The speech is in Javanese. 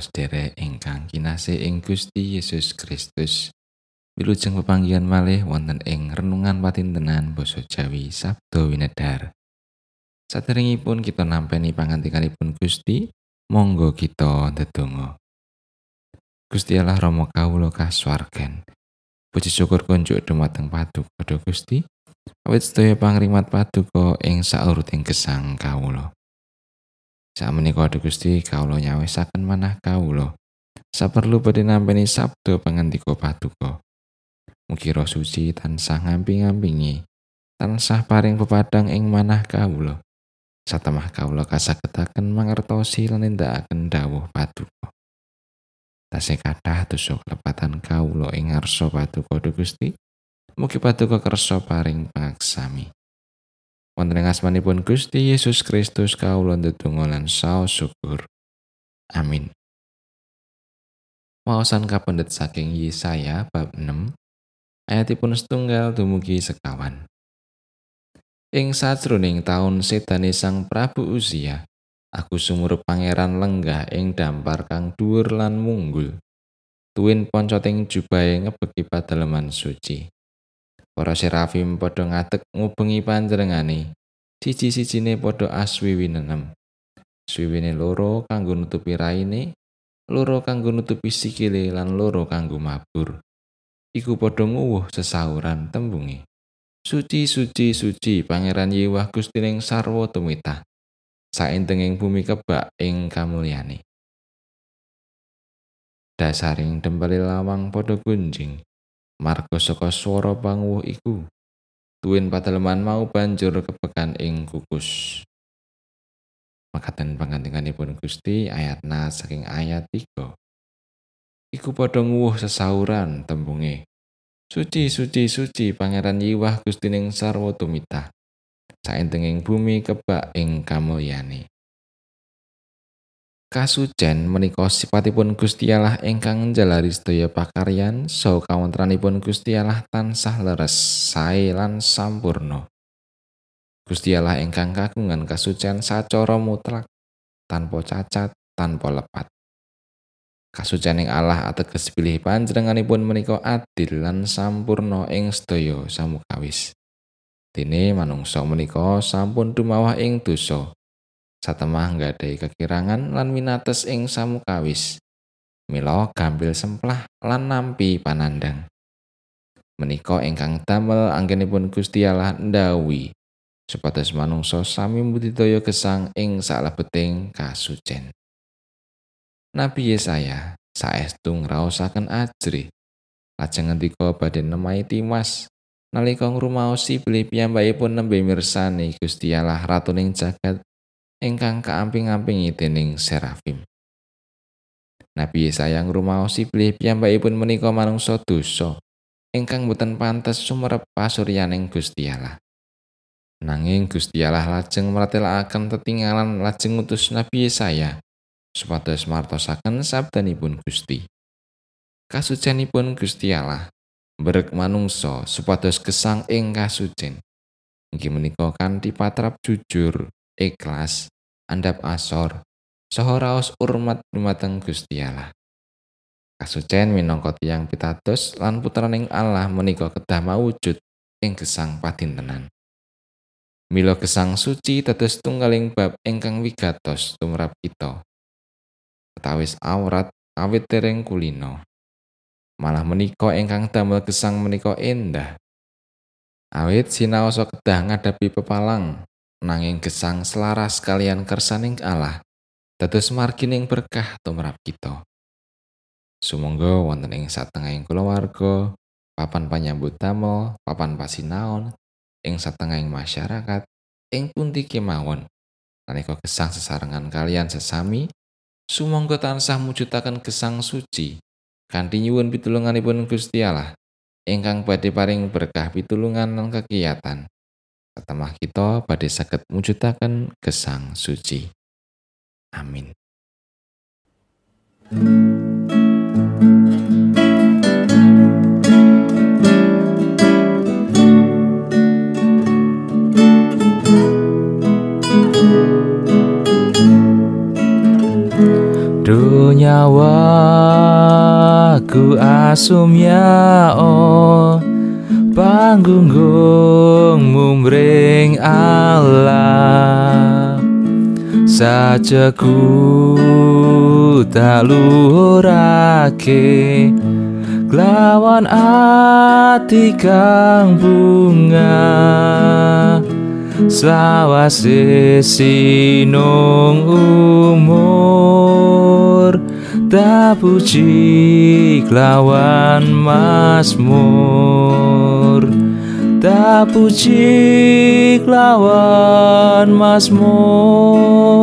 para sedherek ingkang kinasih ing Gusti Yesus Kristus. Wilujeng pepanggihan malih wonten ing renungan patintenan basa Jawi Sabdo Winedar. Saderengipun kita nampi pangantikanipun Gusti, monggo kita ndedonga. Gusti Allah Rama kawula kasuwargan. Puji syukur kunjuk dumateng Paduka Gusti. Awit sedaya pangrimat Paduka ing sauruting gesang kawula. Sakmenika Gusti kawula nyawisaken manah kawula. Saperlu badhe nampi sabda pangandika Paduka. Mugi roh suci tansah ngamping-ampingi, tansah paring pepadang ing manah kawula. Satemah kawula kasagetaken mangertosi lan nindakaken dawuh Paduka. Tasih kathah tusuk lepatan kawula ing ngarsa Paduka Gusti. Mugi Paduka kersa paring pangaksami. Wonten ing asmanipun Gusti Yesus Kristus kawula ndedonga lan saos syukur. Amin. Maosan kapendet saking Yesaya bab 6 ayatipun setunggal dumugi sekawan. Ing sajroning taun sedane Sang Prabu Uzia, aku sumur pangeran lenggah ing dampar kang dhuwur lan munggul. Tuwin poncoting jubahe ngebeki padaleman suci. Para serafim padha ngadeg ngubengi panjenengane. Siji-sijine padha aswiwi nenem. Swiwine loro kanggo nutupi raine, loro kanggo nutupi sikile lan loro kanggo mabur. Iku padha nguwuh sesauran tembunge. Suci suci suci Pangeran Yewah Gustining sarwa tumita. Saentenging bumi kebak ing kamulyane. Dasaring dempeli lawang padha gunjing. Marga saka swara panguwuh iku tuwin padaleman mau banjur kepekan ing kukus makaten pangantinganipun Gusti ayat na saking ayat 3 iku padha nguwuh sesauran tembunge. Suci suci suci pangeran yiwah Gusti ning sarwa tumita saentenging bumi kebak ing kamulyane Kasucen menika sipatipun Gusti Allah ingkang njalari sedaya pakaryan saha kawontranipun Gusti Allah tansah leres, sae lan sampurno. Gusti Allah ingkang kagungan kasucen sacara mutlak, tanpa cacat, tanpa lepat. Kasucening Allah ateges pilih panjenenganipun menika adil lan sampurno ing sedaya samukawis. Dene manungsa menika sampun dumawah ing dosa. Satemah nggadahi kekirangan lan winates ing samukawis. Mila gampil semplah lan nampi panandang. Menika ingkang damel anggenipun Gusti Allah ndawi supados manungsa sami mbudidaya gesang ing salebeting kasucen. Nabi Yesaya saestu ngraosaken ajri lajeng ngendika badhe nemahi Timas nalika ngrumaosi bilih piyambakipun nembe mirsani Gusti Allah ratuning jagat ingkang kaamping-ampingi dening serafim. Nabi Yesaya ngrumaosi bilih piyambakipun menika manungsa dosa ingkang boten pantes sumerep pasuryaning Gusti Allah. Nanging Gusti Allah lajeng mratelakaken tetinggalan lajeng ngutus Nabi Yesaya supados martosaken sabdanipun Gusti. Kasucenipun Gusti Allah berek manungsa supados gesang ing kasucen. Inggih menika kanthi patrap jujur ikhlas, andap asor, saha raos urmat dumateng Gusti Allah. Kasucen minangka tiyang pitados lan putraning Allah menika kedah mawujud ing gesang padintenan. Mila gesang suci dados tunggaling bab ingkang wigatos tumrap kita. Ketawis awrat awit tereng kulino. Malah menika ingkang damel gesang menika endah. Awit sinaosa kedah ngadapi pepalang nanging gesang selaras kalian kersaning Allah dados margining berkah tumrap kita. Sumangga wonten ing satengahing kulawarga papan panyambut damel papan pasinaon ing satengahing masyarakat ing pundi kemawon. Nalika gesang sesarengan kalian sesami sumangga tansah mujudaken gesang suci kanthi nyuwun pitulunganipun Gusti Allah ingkang badhe paring berkah pitulungan lan kegiatan Ketemah kita pada sakit mujutakan gesang suci. Amin. Dunia waku asum ya oh panggung mumring Allah. Sajaku tak luhurake lawan ati kang bunga. Selawase sinung umur. Tak puji lawan masmur puji lawan masmur